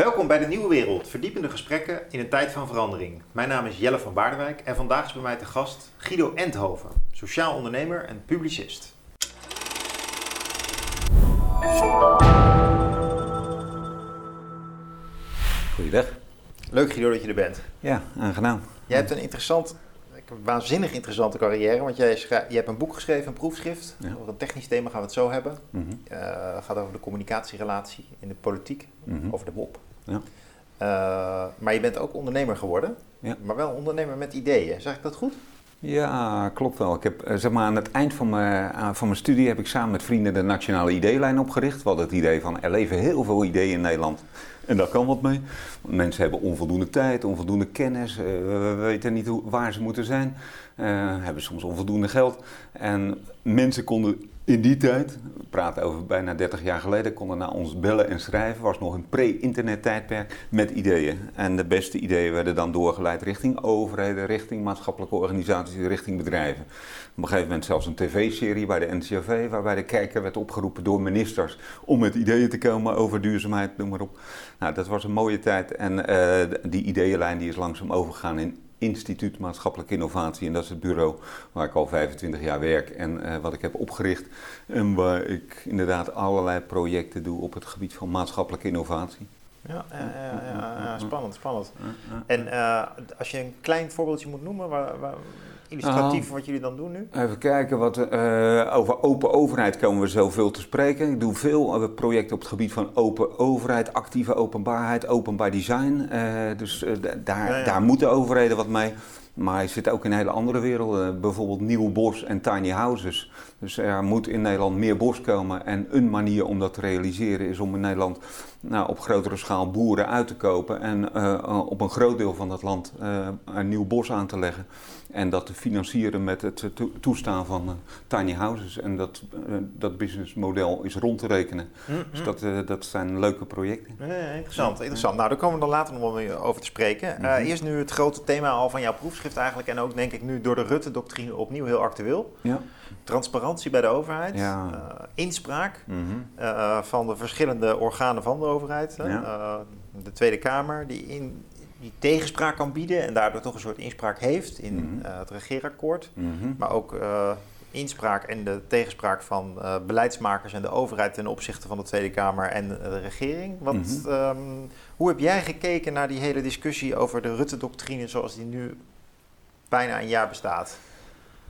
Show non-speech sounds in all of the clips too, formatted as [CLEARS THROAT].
Welkom bij de Nieuwe Wereld, verdiepende gesprekken in een tijd van verandering. Mijn naam is Jelle van Baardewijk en vandaag is bij mij te gast Guido Enthoven, sociaal ondernemer en publicist. Goeiedag. Leuk Guido dat je er bent. Ja, aangenaam. Jij hebt een interessant, een waanzinnig interessante carrière, want jij je hebt een boek geschreven, een proefschrift. Ja. Over een technisch thema gaan we het zo hebben. Het gaat over de communicatierelatie in de politiek, mhm. over de WOP. Ja. Eh, maar je bent ook ondernemer geworden, Ja. maar wel ondernemer met ideeën. Zeg ik dat goed? Ja, klopt wel. Ik heb, eh, zeg maar, aan het eind van mijn, aan- van mijn studie heb ik samen met vrienden de Nationale Ideelijn opgericht. We hadden het idee van er leven heel veel ideeën in Nederland. En daar kan wat mee. Mensen hebben onvoldoende tijd, onvoldoende kennis, eh, we weten niet hoe, waar ze moeten zijn, eh, hebben soms onvoldoende geld. En mensen konden in die tijd, we praten over bijna 30 jaar geleden, konden naar ons bellen en schrijven. was nog een pre-internet tijdperk met ideeën. En de beste ideeën werden dan doorgeleid richting overheden, richting maatschappelijke organisaties, richting bedrijven. Op een gegeven moment zelfs een tv-serie bij de NCRV, waarbij de kijker werd opgeroepen door ministers om met ideeën te komen over duurzaamheid, noem maar op. Nou, dat was een mooie tijd en eh, die ideeënlijn die is langzaam overgegaan in Instituut Maatschappelijke Innovatie. En dat is het bureau waar ik al 25 jaar werk en eh, wat ik heb opgericht. En waar ik inderdaad allerlei projecten doe op het gebied van maatschappelijke innovatie. Ja, ja, ja, ja, ja, spannend, spannend. En eh, als je een klein voorbeeldje moet noemen, waar, waar, illustratief wat jullie dan doen nu? Even kijken, wat, eh, over open overheid komen we zoveel te spreken. Ik doe veel projecten op het gebied van open overheid, actieve openbaarheid, openbaar design. Eh, dus eh, daar, Ja, daar moeten overheden wat mee. Maar je zit ook in hele andere werelden, bijvoorbeeld nieuw bos en tiny houses. Dus er moet in Nederland meer bos komen. En een manier om dat te realiseren is om in Nederland nou, op grotere schaal boeren uit te kopen. En op een groot deel van dat land een nieuw bos aan te leggen. En dat te financieren met het eh, toe- toestaan van eh, tiny houses. En dat, eh, dat businessmodel is rond te rekenen. Dus dat, eh, dat zijn leuke projecten. Interessant, interessant. Nou, daar komen we dan later nog wel weer over te spreken. Eh, Mhm. eerst nu het grote thema al van jouw proefschrift eigenlijk. En ook denk ik nu door de Rutte-doctrine opnieuw heel actueel. Ja. Transparantie bij de overheid. Ja. eh, inspraak Mhm. eh, van de verschillende organen van de overheid. Ja. Eh, de Tweede Kamer die, in, die tegenspraak kan bieden. En daardoor toch een soort inspraak heeft in Mhm. eh, het regeerakkoord. Mhm. Maar ook eh, inspraak en de tegenspraak van eh, beleidsmakers en de overheid ten opzichte van de Tweede Kamer en de, regering. Wat, Mhm. ehm, hoe heb jij gekeken naar die hele discussie over de Rutte-doctrine zoals die nu bijna een jaar bestaat?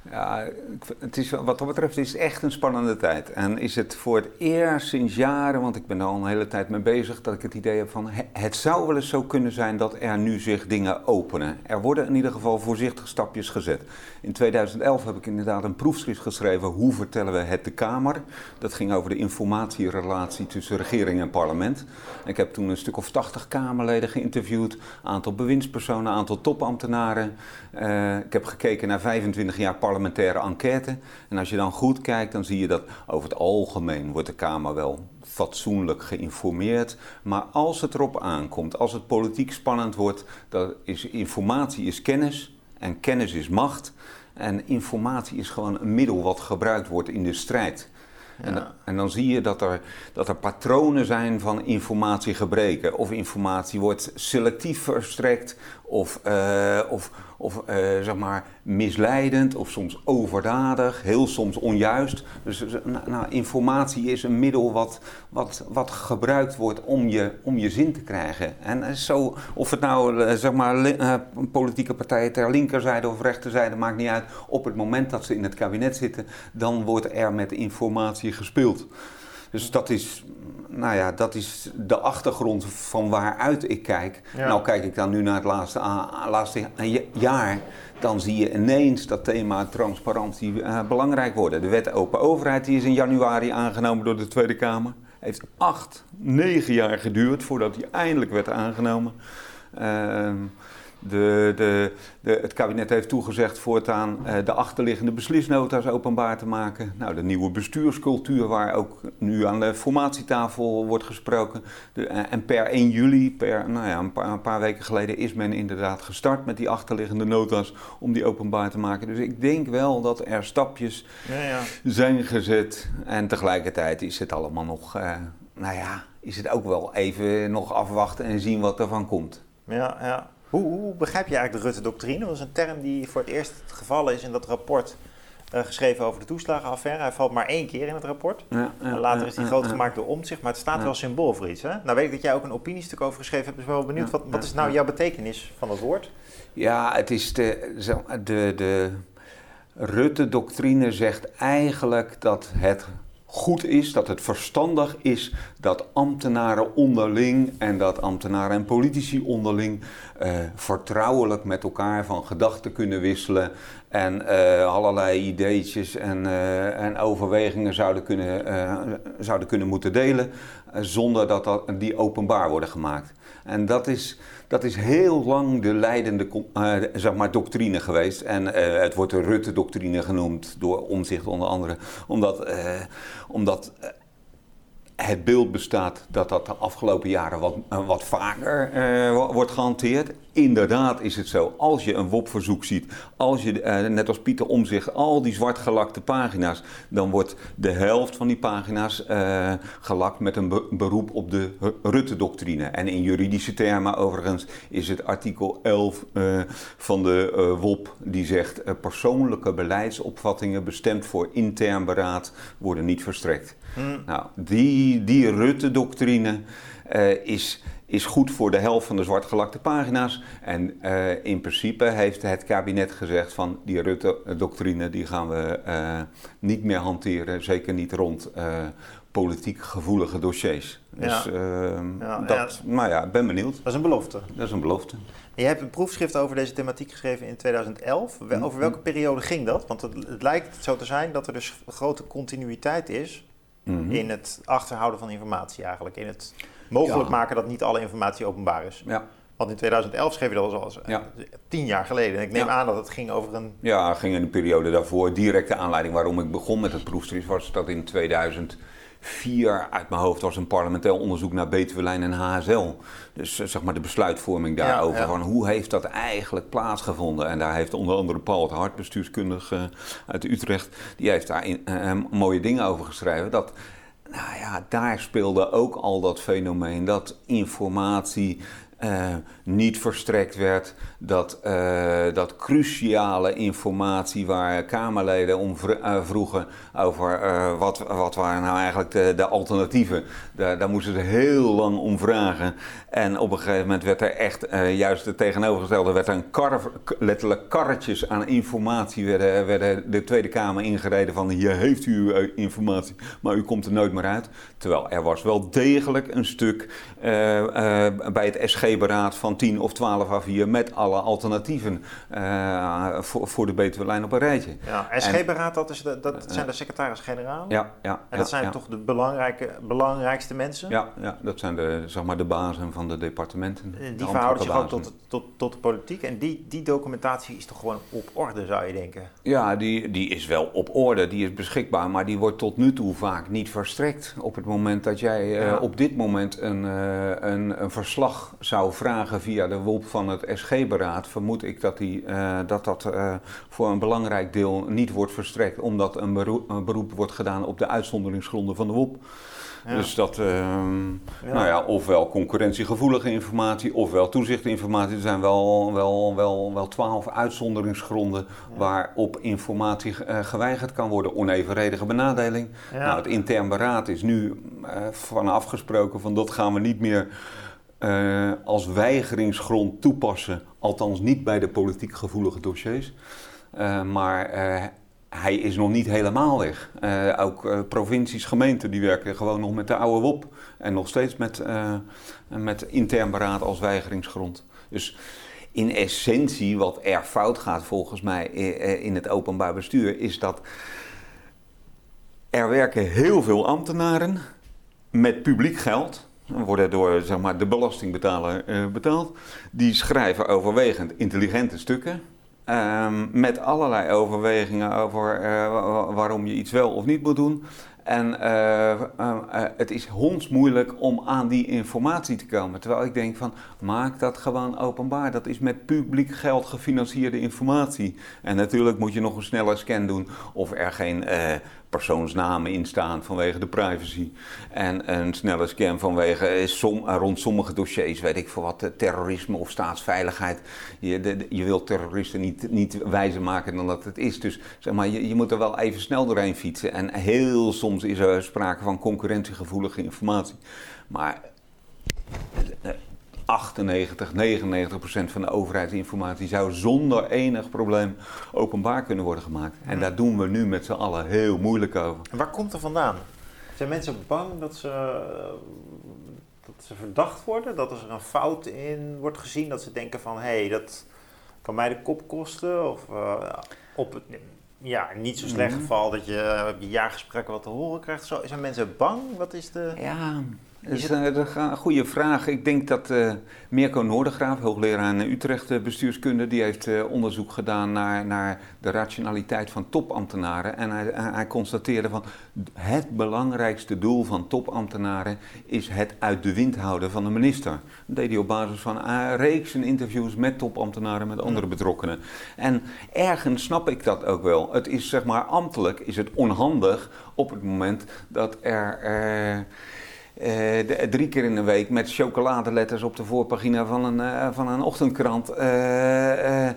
Ja, het is, wat dat betreft is het echt een spannende tijd. En is het voor het eerst sinds jaren, want ik ben er al een hele tijd mee bezig, dat ik het idee heb van he- het zou wel eens zo kunnen zijn dat er nu zich dingen openen. Er worden in ieder geval voorzichtige stapjes gezet. In 2011 heb ik inderdaad een proefschrift geschreven, hoe vertellen we het de Kamer? Dat ging over de informatierelatie tussen regering en parlement. Ik heb toen een stuk of 80 Kamerleden geïnterviewd, aantal bewindspersonen, aantal topambtenaren. Eh, ik heb gekeken naar 25 jaar parlementaire enquête. En als je dan goed kijkt, dan zie je dat over het algemeen wordt de Kamer wel fatsoenlijk geïnformeerd. Maar als het erop aankomt, als het politiek spannend wordt, dan is informatie is kennis en kennis is macht. En informatie is gewoon een middel wat gebruikt wordt in de strijd. En, en dan zie je dat er, dat er patronen zijn van informatiegebreken. Of informatie wordt selectief verstrekt, of, eh, of, of eh, zeg maar misleidend, of soms overdadig, heel soms onjuist. Dus eh, nou, nou, informatie is een middel wat, wat, wat gebruikt wordt om je, om je zin te krijgen. En zo, of het nou zeg maar, li- politieke partijen ter linkerzijde of rechterzijde, maakt niet uit. Op het moment dat ze in het kabinet zitten, dan wordt er met informatie gespeeld. Dus dat is, nou ja, dat is de achtergrond van waaruit ik kijk. Ja. Nou kijk ik dan nu naar het laatste, laatste ja- jaar, dan zie je ineens dat thema transparantie eh, belangrijk worden. De wet open overheid die is in januari aangenomen door de Tweede Kamer. Heeft acht, negen jaar geduurd voordat die eindelijk werd aangenomen. Ehm, de, de, de, het kabinet heeft toegezegd voortaan eh, de achterliggende beslisnota's openbaar te maken. Nou, de nieuwe bestuurscultuur waar ook nu aan de formatietafel wordt gesproken. De, eh, en per 1 juli, per, nou ja, een, paar, een paar weken geleden, is men inderdaad gestart met die achterliggende nota's om die openbaar te maken. Dus ik denk wel dat er stapjes Ja, ja. zijn gezet. En tegelijkertijd is het allemaal nog, eh, nou ja, is het ook wel even nog afwachten en zien wat er van komt. Ja, ja. Hoe, hoe begrijp je eigenlijk de Rutte-doctrine? Dat is een term die voor het eerst het geval is in dat rapport uh, geschreven over de toeslagenaffaire. Hij valt maar één keer in het rapport. Ja, ja, later is hij groot gemaakt door Omtzigt, maar het staat wel symbool voor iets. Hè? Nou weet ik dat jij ook een opiniestuk over geschreven hebt, dus wel benieuwd. wat, wat is nou jouw betekenis van het woord? Ja, het is de, de, de Rutte-doctrine zegt eigenlijk dat het goed is, dat het verstandig is dat ambtenaren onderling en dat ambtenaren en politici onderling uh, vertrouwelijk met elkaar van gedachten kunnen wisselen en uh, allerlei ideetjes en, uh, en overwegingen zouden kunnen, zouden kunnen moeten delen zonder dat, dat die openbaar worden gemaakt. En dat is, dat is heel lang de leidende zeg maar, doctrine geweest. En het wordt de Rutte-doctrine genoemd door omzicht onder andere. Omdat, omdat het beeld bestaat dat dat de afgelopen jaren wat, wat vaker wordt gehanteerd inderdaad is het zo. Als je een WOP-verzoek ziet, als je, uh, net als Pieter Omzicht, al die zwart gelakte pagina's, dan wordt de helft van die pagina's gelakt met een beroep op de Rutte-doctrine. En in juridische termen overigens is het artikel 11 uh, eh, van de WOP die zegt persoonlijke beleidsopvattingen bestemd voor intern beraad worden niet verstrekt. Hmm. Nou, die, die Rutte-doctrine is is goed voor de helft van de zwartgelakte pagina's. En uh, in principe heeft het kabinet gezegd van die Rutte-doctrine die gaan we uh, niet meer hanteren. Zeker niet rond uh, politiek gevoelige dossiers. Dus ja. ja, dat, ja. maar ja, ben benieuwd. Dat is een belofte. Dat is een belofte. je hebt een proefschrift over deze thematiek geschreven in 2011. Over welke periode ging dat? Want het, het lijkt zo te zijn dat er dus grote continuïteit is mm -hmm. in het achterhouden van informatie eigenlijk. In het mogelijk maken dat niet alle informatie openbaar is. Ja. Want in 2011 schreef je dat al ja. tien jaar geleden. En ik neem aan dat het ging over een... Ja, het ging in een periode daarvoor. Directe aanleiding waarom ik begon met het proefschrift was dat in 2004 uit mijn hoofd was een parlementair onderzoek naar Betuwelijn en HSL. Dus eh, zeg maar de besluitvorming daarover. Van hoe heeft dat eigenlijk plaatsgevonden? En daar heeft onder andere Paul het Hart, bestuurskundige uit Utrecht, die heeft daar in, uh, mooie dingen over geschreven. Dat nou ja, daar speelde ook al dat fenomeen dat informatie uh, niet verstrekt werd. Dat, uh, dat cruciale informatie waar Kamerleden om uh, vroegen over wat, wat waren nou eigenlijk de, alternatieven. Daar, daar, moesten ze heel lang om vragen. En op een gegeven moment werd er echt juist het tegenovergestelde, werd er een kar, letterlijk karretjes aan informatie werden, werden de Tweede Kamer ingereden van hier heeft u informatie, maar u komt er nooit meer uit. Terwijl er was wel degelijk een stuk bij het SG beraad van 10 of 12 a 4 met alle alternatieven uh, voor, voor de Betuwe-lijn op een rijtje. Ja, SG-beraad, dat, is de, dat zijn de secretaris-generaal? Ja, ja. En dat zijn toch de belangrijke, belangrijkste mensen? Ja, ja, dat zijn de, zeg maar, de bazen van de departementen. Eh, die verhouden zich ook tot, tot, tot de politiek. En die, die documentatie is toch gewoon op orde, zou je denken? Ja, die, die is wel op orde, die is beschikbaar, maar die wordt tot nu toe vaak niet verstrekt. Op het moment dat jij uh, op dit moment een, uh, een, een verslag zou vragen via de WOP van het SG-beraad, vermoed ik dat die, uh, dat, dat uh, voor een belangrijk deel niet wordt verstrekt, omdat een beroep, een beroep wordt gedaan op de uitzonderingsgronden van de WOP. Ja. Dus dat, uh, ja. nou ja, ofwel concurrentiegevoelige informatie, ofwel toezichtinformatie. Er zijn wel, wel, wel, wel twaalf uitzonderingsgronden ja. waarop informatie uh, geweigerd kan worden. Onevenredige benadeling. Nou, het intern beraad is nu uh, van afgesproken van dat gaan we niet meer uh, als weigeringsgrond toepassen. Althans niet bij de politiek gevoelige dossiers. Uh, maar uh, hij is nog niet helemaal weg. ook provincies, gemeenten, die werken gewoon nog met de oude WOP. En nog steeds met, met intern beraad als weigeringsgrond. Dus in essentie, wat er fout gaat volgens mij in het openbaar bestuur, is dat er werken heel veel ambtenaren met publiek geld worden door zeg maar, de belastingbetaler uh, betaald. Die schrijven overwegend intelligente stukken. Um, met allerlei overwegingen over uh, waarom je iets wel of niet moet doen. En uh, het is hondsmoeilijk om aan die informatie te komen. Terwijl ik denk van, maak dat gewoon openbaar. Dat is met publiek geld gefinancierde informatie. En natuurlijk moet je nog een snelle scan doen of er geen persoonsnamen in staan vanwege de privacy. En een snelle scan vanwege eh, som, eh, rond sommige dossiers, weet ik voor wat, terrorisme of staatsveiligheid. Je, je wilt terroristen niet, niet wijzer maken dan dat het is. Dus zeg maar, je, je moet er wel even snel doorheen fietsen. En heel soms is er sprake van concurrentiegevoelige informatie. Maar 98, 99 procent van de overheidsinformatie zou zonder enig probleem openbaar kunnen worden gemaakt. En daar doen we nu met z'n allen heel moeilijk over. En waar komt er vandaan? Zijn mensen bang dat ze, dat ze verdacht worden? Dat er een fout in wordt gezien? Dat ze denken van, hé, hey, dat kan mij de kop kosten? Of uh, op het ja, niet zo slecht mhm. geval dat je op je jaargesprekken wat te horen krijgt. Zo, zijn mensen bang? Wat is de... Ja, dat is een goede vraag. Ik denk dat uh, Mirko Noordergraaf, hoogleraar in Utrecht uh, bestuurskunde, die heeft uh, onderzoek gedaan naar, naar de rationaliteit van topambtenaren. En hij, hij constateerde van het belangrijkste doel van topambtenaren is het uit de wind houden van de minister. Dat deed hij op basis van een reeks interviews met topambtenaren, met andere betrokkenen. En ergens snap ik dat ook wel. Het is zeg maar ambtelijk is het onhandig op het moment dat er uh, drie keer in de week met chocoladeletters op de voorpagina van een, uh, van een ochtendkrant. Uh,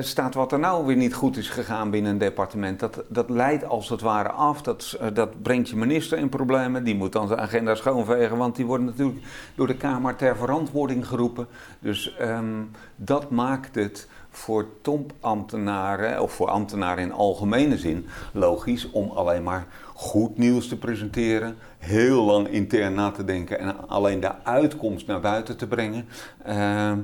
staat wat er nou weer niet goed is gegaan binnen een departement. Dat, dat leidt als het ware af, dat, dat brengt je minister in problemen. Die moet dan zijn agenda schoonvegen, want die worden natuurlijk door de Kamer ter verantwoording geroepen. Dus um, dat maakt het voor topambtenaren, of voor ambtenaren in algemene zin, logisch om alleen maar goed nieuws te presenteren, heel lang intern na te denken en alleen de uitkomst naar buiten te brengen. Ehm,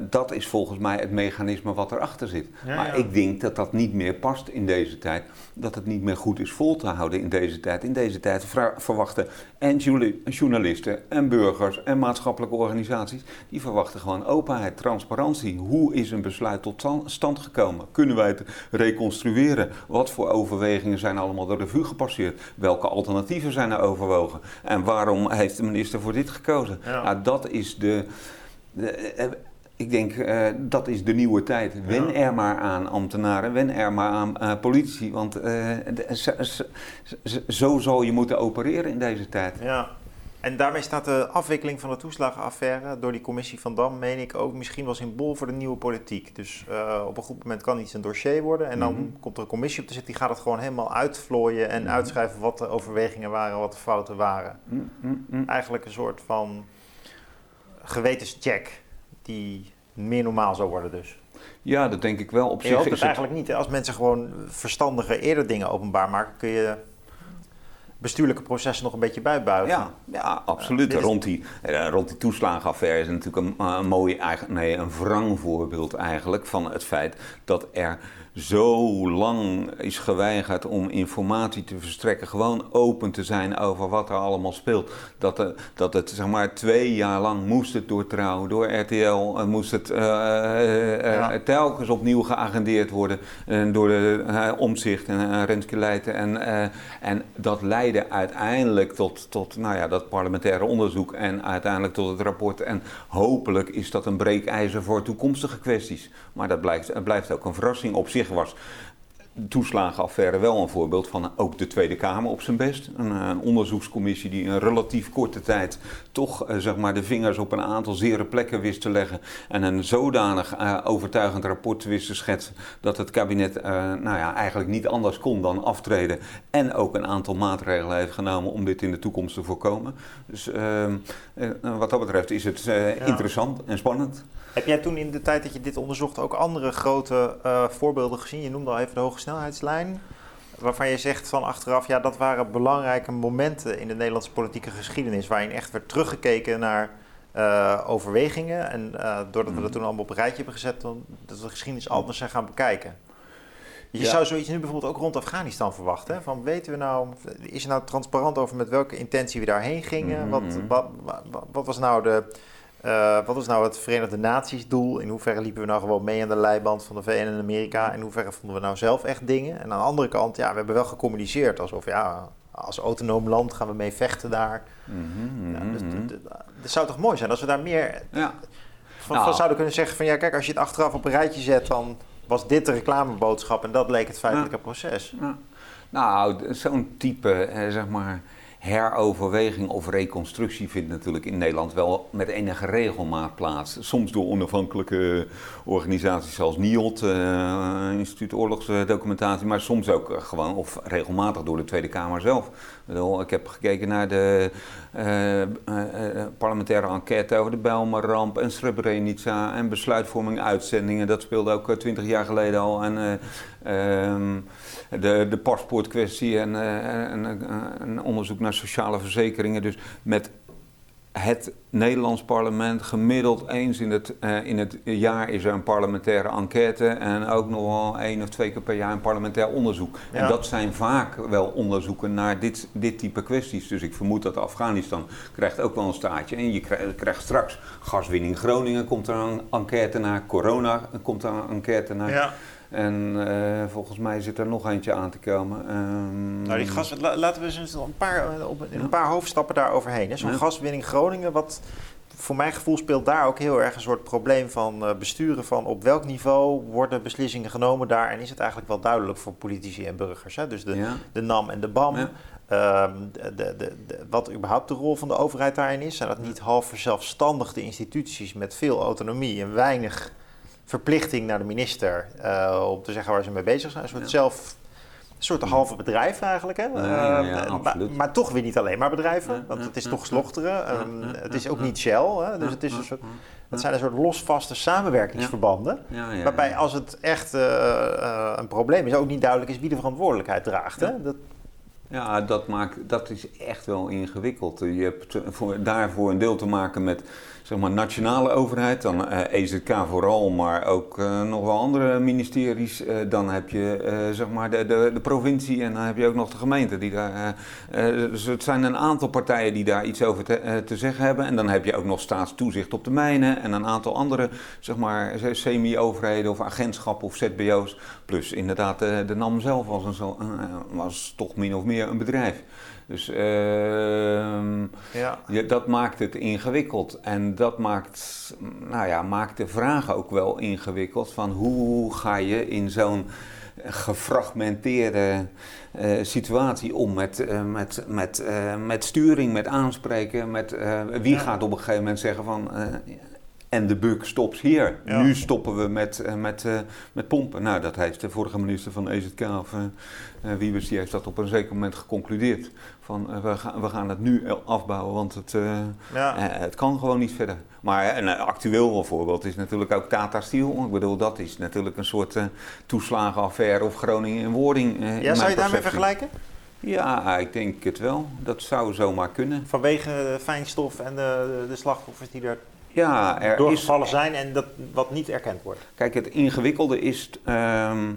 dat is volgens mij het mechanisme wat zit. maar ik denk dat dat niet meer past in deze tijd. Dat het niet meer goed is vol te houden in deze tijd. In deze tijd verwachten en journalisten en burgers en maatschappelijke organisaties, die verwachten gewoon openheid, transparantie. Hoe is een besluit tot stand gekomen? Kunnen wij het reconstrueren? Wat voor overwegingen zijn allemaal de revue gepasseerd? Welke alternatieven zijn er overwogen? En waarom heeft de minister voor dit gekozen? Nou, dat is de. Eh, ik denk, uh, dat is de nieuwe tijd. Wen er maar aan ambtenaren, wen er maar aan uh, politici. Want uh, zo zal je moeten opereren in deze tijd. Ja, en daarmee staat de afwikkeling van de toeslagenaffaire door die commissie van Dam, meen ik, ook misschien wel symbool voor de nieuwe politiek. Dus op een goed moment kan iets een dossier worden en dan mhm. komt er een commissie op te zitten die gaat het gewoon helemaal uitvlooien en mm uitschrijven wat de overwegingen waren, wat de fouten waren. Mhm. Eigenlijk een soort van gewetenscheck die meer normaal zou worden dus. Ja, dat denk ik wel. Op je zich hoopt het eigenlijk niet. Als mensen gewoon verstandige eerder dingen openbaar maken, kun je bestuurlijke processen nog een beetje bijbuigen. Ja, ja absoluut. rond, die, uh, rond die toeslagenaffaire is natuurlijk een, een mooi, nee, een wrang voorbeeld eigenlijk van het feit dat er zo lang is geweigerd om informatie te verstrekken, gewoon open te zijn over wat er allemaal speelt. Dat, de, dat het zeg maar twee jaar lang moest het door Trouw, door RTL, moest het uh, telkens opnieuw geagendeerd worden door de omzicht en Renske Leijten. En, en dat leidde uiteindelijk tot, tot nou ja, dat parlementaire onderzoek en uiteindelijk tot het rapport. En hopelijk is dat een breekijzer voor toekomstige kwesties. Maar dat blijft, blijft ook een verrassing op zich was. de toeslagenaffaire wel een voorbeeld van ook de Tweede Kamer op zijn best. Een, eh, een onderzoekscommissie die in een relatief korte tijd toch uh, zeg maar de vingers op een aantal zere plekken wist te leggen. En een zodanig uh, overtuigend rapport wist te schetsen dat het kabinet nou ja, eigenlijk niet anders kon dan aftreden. En ook een aantal maatregelen heeft genomen om dit in de toekomst te voorkomen. Dus ehm, wat dat betreft is het interessant en spannend. Heb jij toen in de tijd dat je dit onderzocht ook andere grote voorbeelden gezien? Je noemde al even de hoge snelheidslijn. Waarvan je zegt van achteraf, ja, dat waren belangrijke momenten in de Nederlandse politieke geschiedenis. Waarin echt werd teruggekeken naar uh, overwegingen. En uh, doordat we dat toen allemaal op een rijtje hebben gezet, dan, dat we de geschiedenis anders zijn gaan bekijken. Je zou zoiets nu bijvoorbeeld ook rond Afghanistan verwachten. Hè? Van weten we nou, is er nou transparant over met welke intentie we daarheen gingen? wat, mhm. wat, wat was nou de uh, wat is nou het Verenigde Naties doel? In hoeverre liepen we nou gewoon mee aan de leiband van de VN en Amerika? In hoeverre vonden we nou zelf echt dingen? En aan de andere kant, ja, we hebben wel gecommuniceerd alsof, ja, als autonoom land gaan we mee vechten daar. Mm ja, dus mhm. het zou toch mooi zijn als we daar meer ja. van, nou. zouden kunnen zeggen van, ja, kijk, als je het achteraf op een rijtje zet, dan was dit de reclameboodschap en dat leek het feitelijke proces. Nou, zo'n type, eh, zeg maar, heroverweging of reconstructie vindt natuurlijk in Nederland wel met enige regelmaat plaats. Soms door onafhankelijke organisaties zoals NIOD, uh, Instituut Oorlogsdocumentatie, maar soms ook uh, gewoon of regelmatig door de Tweede Kamer zelf. Ik heb gekeken naar de uh, parlementaire enquête over de Bijlmerramp en Srebrenica en besluitvorming uitzendingen. Dat speelde ook twintig jaar geleden al. En, ehm, de, de paspoortkwestie en, en, onderzoek naar sociale verzekeringen. Dus met het Nederlands parlement gemiddeld eens in het, uh, in het jaar is er een parlementaire enquête en ook nog wel één of twee keer per jaar een parlementair onderzoek. En dat zijn vaak wel onderzoeken naar dit, dit type kwesties. Dus ik vermoed dat Afghanistan krijgt ook wel een staatje. En je krijgt, krijgt straks gaswinning Groningen komt er een enquête naar, corona komt er een enquête naar. Ja. En uh, volgens mij zit er nog eentje aan te komen. Um, nou, die gas, laten we eens een paar, op, in een paar hoofdstappen daar overheen. Zo'n gaswinning Groningen, wat voor mijn gevoel speelt daar ook heel erg een soort probleem van uh, besturen. Van op welk niveau worden beslissingen genomen daar? En is het eigenlijk wel duidelijk voor politici en burgers? Hè? Dus de, de NAM en de BAM. Um, de, de, de, wat überhaupt de rol van de overheid daarin is. Zijn dat niet half zelfstandige instituties met veel autonomie en weinig verplichting naar de minister uh, om te zeggen waar ze mee bezig zijn. Een soort zelf. Een soort halve bedrijf eigenlijk. Hè? Ja, uh, maar, maar, toch weer niet alleen maar bedrijven, want het is toch slochteren. Um, het is ook niet Shell. Hè? Dus het, is een soort, het zijn een soort losvaste samenwerkingsverbanden. Waarbij als het echt uh, een probleem is, ook niet duidelijk is wie de verantwoordelijkheid draagt. Hè? Dat, ja, dat, maakt, dat is echt wel ingewikkeld. Je hebt voor, daarvoor een deel te maken met zeg maar, nationale overheid, dan uh, eh, EZK vooral, maar ook uh, nog wel andere ministeries. Uh, dan heb je zeg maar de, de, de, provincie en dan heb je ook nog de gemeente. Die daar, dus het zijn een aantal partijen die daar iets over te, te, zeggen hebben. En dan heb je ook nog staatstoezicht op de mijnen en een aantal andere zeg maar, semi-overheden of agentschappen of ZBO's. Plus inderdaad de, de NAM zelf was, een, was toch min of meer een bedrijf. Dus uh, ja. dat maakt het ingewikkeld. En dat maakt, nou ja, maakt de vraag ook wel ingewikkeld van hoe ga je in zo'n gefragmenteerde uh, situatie om met, uh, met, met, uh, met sturing, met aanspreken, met wie gaat op een gegeven moment zeggen van en de buk stopt hier. Nu stoppen we met, uh, met, uh, met pompen. Nou, dat heeft de vorige minister van EZK, of uh, Wiebes, die heeft dat op een zeker moment geconcludeerd. Van we, gaan, we gaan het nu afbouwen, want het, het kan gewoon niet verder. Maar een actueel voorbeeld is natuurlijk ook Tata Steel. Ik bedoel, dat is natuurlijk een soort toeslagenaffaire of Groningen in wording. ja, zou je daarmee vergelijken? Ja, ik denk het wel. Dat zou zomaar kunnen. Vanwege de fijnstof en de, de slachtoffers die er ja, er doorgevallen zijn en dat wat niet erkend wordt. Kijk, het ingewikkelde is. Ehm,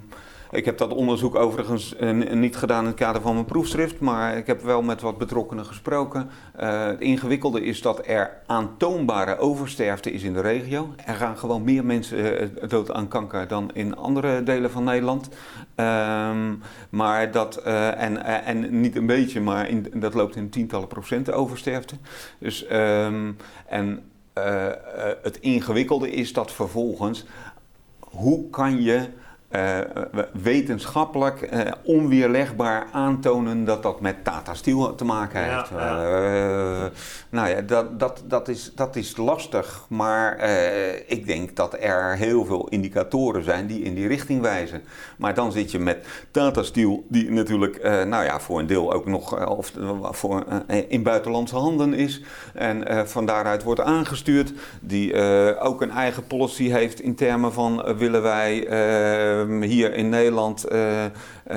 ik heb dat onderzoek overigens uh, niet gedaan in het kader van mijn proefschrift, maar ik heb wel met wat betrokkenen gesproken. Uh, het ingewikkelde is dat er aantoonbare oversterfte is in de regio. Er gaan gewoon meer mensen uh, dood aan kanker dan in andere delen van Nederland. Um, maar dat, en, en niet een beetje, maar in, dat loopt in tientallen procenten oversterfte. Dus, um, en het ingewikkelde is dat vervolgens, hoe kan je uh, wetenschappelijk uh, onweerlegbaar aantonen dat dat met Tata Steel te maken heeft. Ja, ja. Uh, nou ja, dat, dat, dat, is, dat is lastig, maar ik denk dat er heel veel indicatoren zijn die in die richting wijzen. Maar dan zit je met Tata Steel, die natuurlijk nou ja, voor een deel ook nog of, voor, in buitenlandse handen is en van daaruit wordt aangestuurd, die ook een eigen policy heeft in termen van willen wij hier in Nederland uh,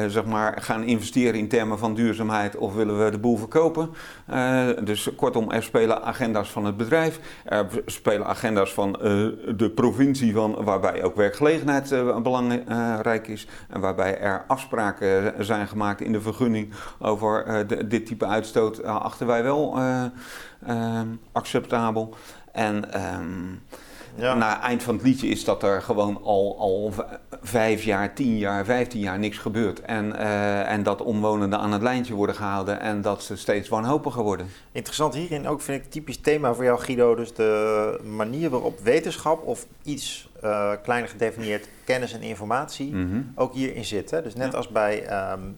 zeg maar gaan investeren in termen van duurzaamheid of willen we de boel verkopen? Uh, dus kortom, er spelen agenda's van het bedrijf, er spelen agenda's van de provincie van, waarbij ook werkgelegenheid belangrijk is en waarbij er afspraken zijn gemaakt in de vergunning over dit type uitstoot achten wij wel ehm, acceptabel. En um, ja. Na eind van het liedje is dat er gewoon al, al vijf jaar, tien jaar, vijftien jaar niks gebeurt. En, uh, en dat omwonenden aan het lijntje worden gehouden en dat ze steeds wanhopiger worden. Interessant hierin ook vind ik typisch thema voor jou Guido. Dus de manier waarop wetenschap of iets uh, kleiner gedefinieerd kennis en informatie mm -hmm. ook hierin zit. Hè? Dus net als bij um,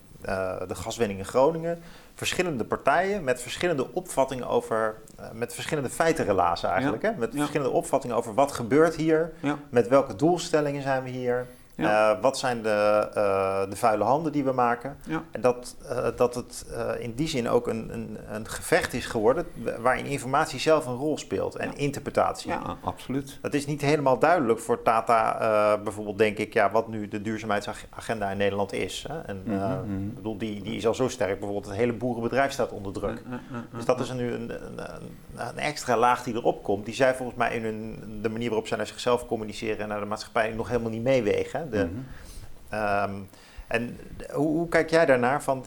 de gaswinning in Groningen verschillende partijen met verschillende opvattingen over, met verschillende feitenrelaties eigenlijk. Hè? Met verschillende opvattingen over wat gebeurt hier, met welke doelstellingen zijn we hier. Ja. Eh, wat zijn de, uh, de vuile handen die we maken? Ja. En dat, uh, dat het in die zin ook een, een, een, gevecht is geworden waarin informatie zelf een rol speelt en interpretatie. Ja, absoluut. Dat is niet helemaal duidelijk voor Tata bijvoorbeeld, denk ik, ja, wat nu de duurzaamheidsagenda in Nederland is. Hè? En mm -hmm. bedoel, die, die is al zo sterk, bijvoorbeeld het hele boerenbedrijf staat onder druk. Dus dat is nu een, een, een, extra laag die erop komt, die zij volgens mij in hun, de manier waarop zij naar zichzelf communiceren en naar de maatschappij nog helemaal niet meewegen. De, mhm. ehm, en hoe, hoe, kijk jij daarnaar? Van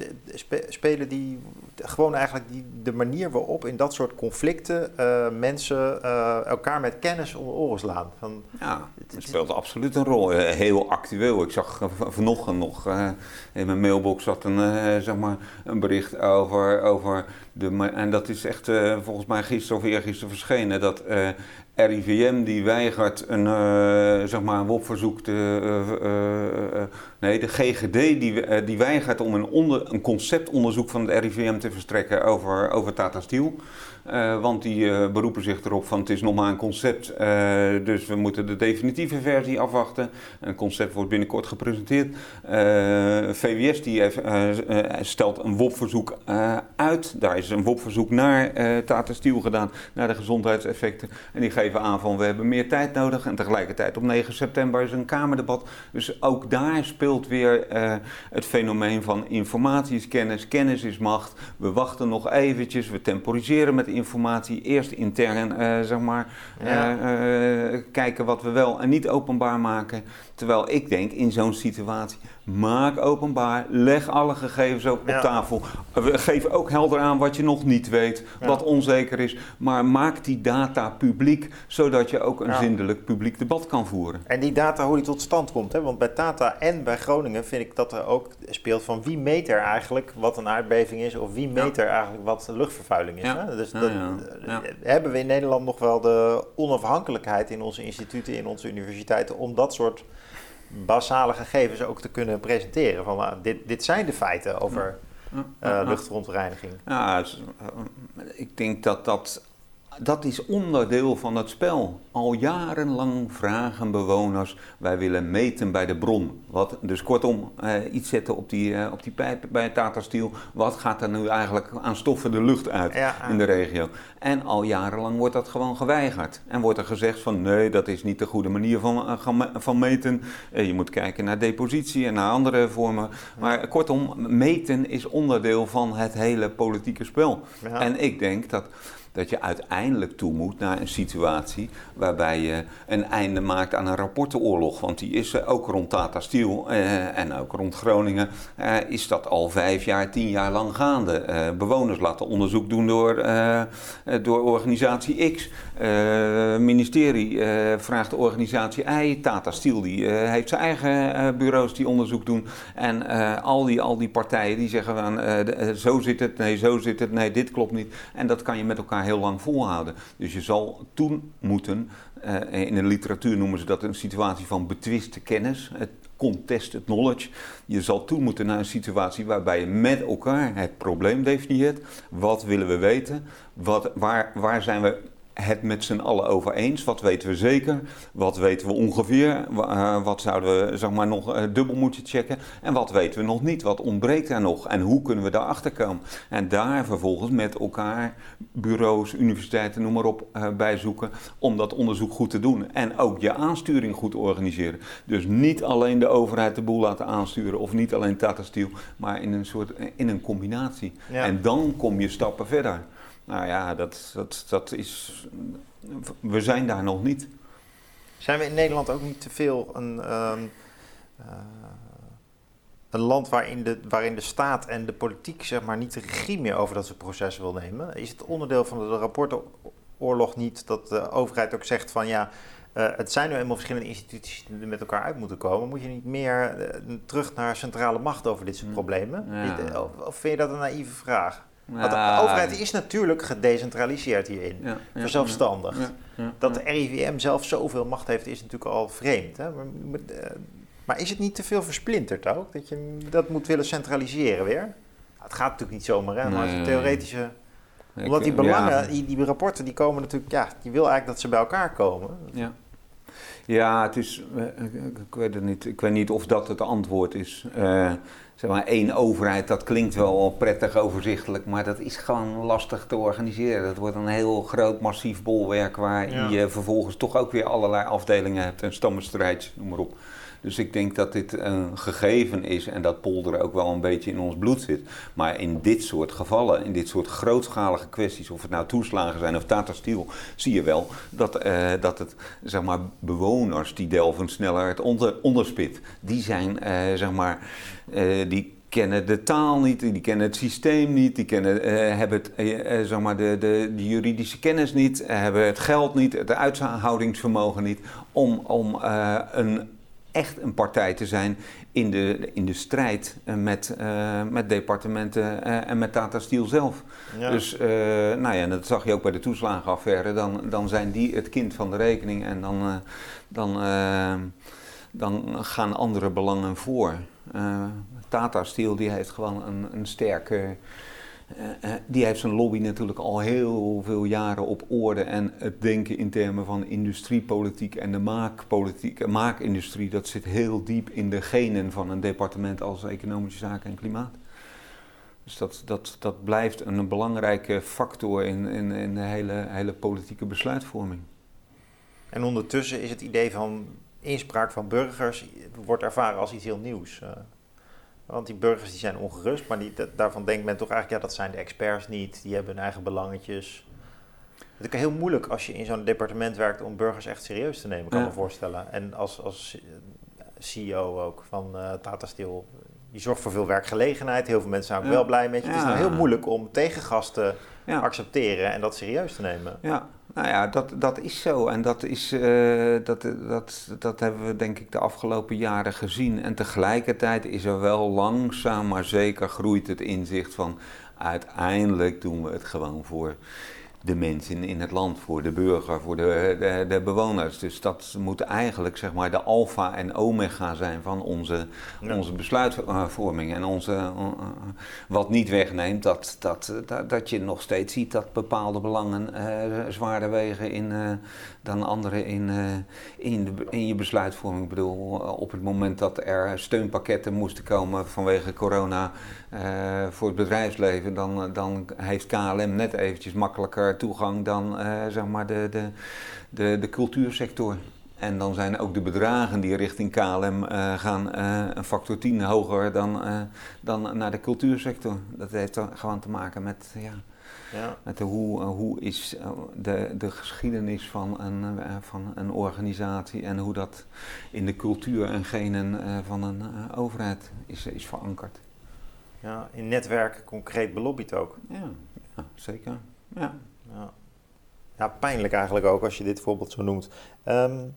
spelen die gewoon eigenlijk die, de manier waarop in dat soort conflicten uh, mensen uh, elkaar met kennis onder oren slaan? Van, ja, het speelt absoluut een rol. Eh, heel actueel. Ik zag vanochtend nog in mijn mailbox zat een, zeg maar een bericht over, over de. En dat is echt volgens mij gisteren of eergisteren verschenen. Dat RIVM die weigert een, uh, zeg maar een WOP-verzoek te. Uh, uh, nee, de GGD die, die weigert om een, onder, een conceptonderzoek van het RIVM te verstrekken over, over Tata Steel. Want die beroepen zich erop van het is nog maar een concept, dus we moeten de definitieve versie afwachten. Een concept wordt binnenkort gepresenteerd. VWS die stelt een WOP-verzoek uit. Daar is een WOP-verzoek naar Tata Steel gedaan, naar de gezondheidseffecten. En die geven aan van we hebben meer tijd nodig. En tegelijkertijd op 9 september is een Kamerdebat. Dus ook daar speelt weer het fenomeen van informatie is kennis, kennis is macht. We wachten nog eventjes, we temporiseren met informatie eerst intern, uh, zeg maar, uh, kijken wat we wel en niet openbaar maken. Terwijl ik denk in zo'n situatie, maak openbaar, leg alle gegevens op, op tafel. Geef ook helder aan wat je nog niet weet, wat onzeker is. Maar maak die data publiek, zodat je ook een zindelijk publiek debat kan voeren. En die data, hoe die tot stand komt. Hè? Want bij Tata en bij Groningen vind ik dat er ook speelt van wie meet er eigenlijk wat een aardbeving is, of wie meet er eigenlijk wat luchtvervuiling is. Hè? Dus dat, hebben we in Nederland nog wel de onafhankelijkheid in onze instituten, in onze universiteiten, om dat soort basale gegevens ook te kunnen presenteren. Van dit, dit zijn de feiten over uh, luchtverontreiniging. Ja, ik denk dat dat dat is onderdeel van het spel. Al jarenlang vragen bewoners, wij willen meten bij de bron. Wat, dus kortom, eh, iets zetten op die, eh, op die pijp bij Tata Steel. Wat gaat er nu eigenlijk aan stoffen de lucht uit in de regio? En al jarenlang wordt dat gewoon geweigerd. En wordt er gezegd van nee, dat is niet de goede manier van, uh, van meten. Eh, je moet kijken naar depositie en naar andere vormen. Maar kortom, meten is onderdeel van het hele politieke spel. En ik denk dat dat je uiteindelijk toe moet naar een situatie waarbij je een einde maakt aan een rapportenoorlog. Want die is ook rond Tata Steel eh, en ook rond Groningen eh, is dat al vijf jaar, tien jaar lang gaande. Eh, bewoners laten onderzoek doen door, eh, door organisatie X. Het eh, ministerie eh, vraagt de organisatie Y. Tata Steel die, heeft zijn eigen bureaus die onderzoek doen. En al, die, al die partijen die zeggen van zo zit het, nee zo zit het, nee dit klopt niet. En dat kan je met elkaar heel lang volhouden. Dus je zal toen moeten, in de literatuur noemen ze dat een situatie van betwiste kennis, het contested knowledge. Je zal toe moeten naar een situatie waarbij je met elkaar het probleem definieert. Wat willen we weten? Wat, waar, waar zijn we het met z'n allen over eens. Wat weten we zeker? Wat weten we ongeveer? Uh, wat zouden we zeg maar, nog uh, dubbel moeten checken? En wat weten we nog niet? Wat ontbreekt er nog? En hoe kunnen we daarachter komen? En daar vervolgens met elkaar, bureaus, universiteiten, noem maar op, uh, bij zoeken om dat onderzoek goed te doen. En ook je aansturing goed organiseren. Dus niet alleen de overheid de boel laten aansturen of niet alleen Tata Steel, maar in een soort in een combinatie. Ja. En dan kom je stappen verder. Nou ja, dat, dat, dat is. We zijn daar nog niet. Zijn we in Nederland ook niet te veel een, um, uh, een land waarin de, waarin de staat en de politiek zeg maar, niet de regie meer over dat soort processen wil nemen? Is het onderdeel van de rapportoorlog niet dat de overheid ook zegt van ja. Uh, het zijn nu eenmaal verschillende instituties die er met elkaar uit moeten komen. Moet je niet meer uh, terug naar centrale macht over dit soort hm. problemen? Ja. Of vind je dat een naïeve vraag? Want de overheid is natuurlijk gedecentraliseerd hierin, ja, verzelfstandigd. dat de RIVM zelf zoveel macht heeft, is natuurlijk al vreemd. Hè? Maar, uh, Maar is het niet te veel versplinterd ook? Dat je dat moet willen centraliseren weer? Het gaat natuurlijk niet zomaar, hè? Maar als theoretische... Omdat die belangen, die, die rapporten, die komen natuurlijk... Ja, je wil eigenlijk dat ze bij elkaar komen. Ja. Ja, het is, ik weet het niet. Ik weet niet of dat het antwoord is. Uh, zeg maar één overheid, dat klinkt wel prettig overzichtelijk, maar dat is gewoon lastig te organiseren. Dat wordt een heel groot, massief bolwerk waar je vervolgens toch ook weer allerlei afdelingen hebt en stammenstrijd, noem maar op. Dus ik denk dat dit een gegeven is en dat polder ook wel een beetje in ons bloed zit. Maar in dit soort gevallen, in dit soort grootschalige kwesties, of het nou toeslagen zijn of Tata zie je wel dat, uh, dat het, zeg maar, bewoners die delven sneller het onder, onderspit, die zijn, uh, zeg maar, uh, die kennen de taal niet, die kennen het systeem niet, die kennen, hebben het, zeg maar de, de, de, juridische kennis niet, hebben het geld niet, het uithoudingsvermogen niet om, om een echt een partij te zijn in de, in de strijd eh, met, uh, met departementen uh, en met Tata Steel zelf. Dus uh, nou ja, dat zag je ook bij de toeslagenaffaire. Dan, dan zijn die het kind van de rekening en dan, dan, dan gaan andere belangen voor. Tata Steel die heeft gewoon een, een sterke uh, die heeft zijn lobby natuurlijk al heel veel jaren op orde. En het denken in termen van industriepolitiek en de maakpolitiek, maakindustrie, dat zit heel diep in de genen van een departement als Economische Zaken en Klimaat. Dus dat, dat, dat blijft een, belangrijke factor in, in, in de hele, hele politieke besluitvorming. En ondertussen is het idee van inspraak van burgers wordt ervaren als iets heel nieuws. Want die burgers die zijn ongerust, maar die, daarvan denkt men toch eigenlijk, ja, dat zijn de experts niet, die hebben hun eigen belangetjes. Het is heel moeilijk als je in zo'n departement werkt om burgers echt serieus te nemen, kan ik me voorstellen. En als, als CEO ook van uh, Tata Steel, je zorgt voor veel werkgelegenheid, heel veel mensen zijn ook wel blij met je. Het is nou heel moeilijk om tegengasten te accepteren en dat serieus te nemen. Ja, nou ja, dat, dat is zo. En dat, is, uh, dat, dat, dat hebben we denk ik de afgelopen jaren gezien. En tegelijkertijd is er wel langzaam maar zeker groeit het inzicht van uiteindelijk doen we het gewoon voor de mensen in het land, voor de burger, voor de, de, de, bewoners. Dus dat moet eigenlijk zeg maar de alfa en omega zijn van onze, onze besluitvorming. En onze, uh, wat niet wegneemt dat, dat, dat, dat, je nog steeds ziet dat bepaalde belangen uh, zwaarder wegen in, uh, dan andere in, in, de, in je besluitvorming. Ik bedoel, op het moment dat er steunpakketten moesten komen vanwege corona voor het bedrijfsleven, dan, dan heeft KLM net eventjes makkelijker toegang dan zeg maar de, de, de, de cultuursector. En dan zijn ook de bedragen die richting KLM eh, gaan een factor 10 hoger dan, dan naar de cultuursector. Dat heeft gewoon te maken met, ja, ja. met de, hoe, hoe is de, de geschiedenis van een, van een organisatie en hoe dat in de cultuur en genen van een overheid is, is verankerd. Ja, in netwerken concreet belobbyd ook. Ja, ja zeker. Ja. Ja. ja, pijnlijk eigenlijk ook als je dit voorbeeld zo noemt. Um,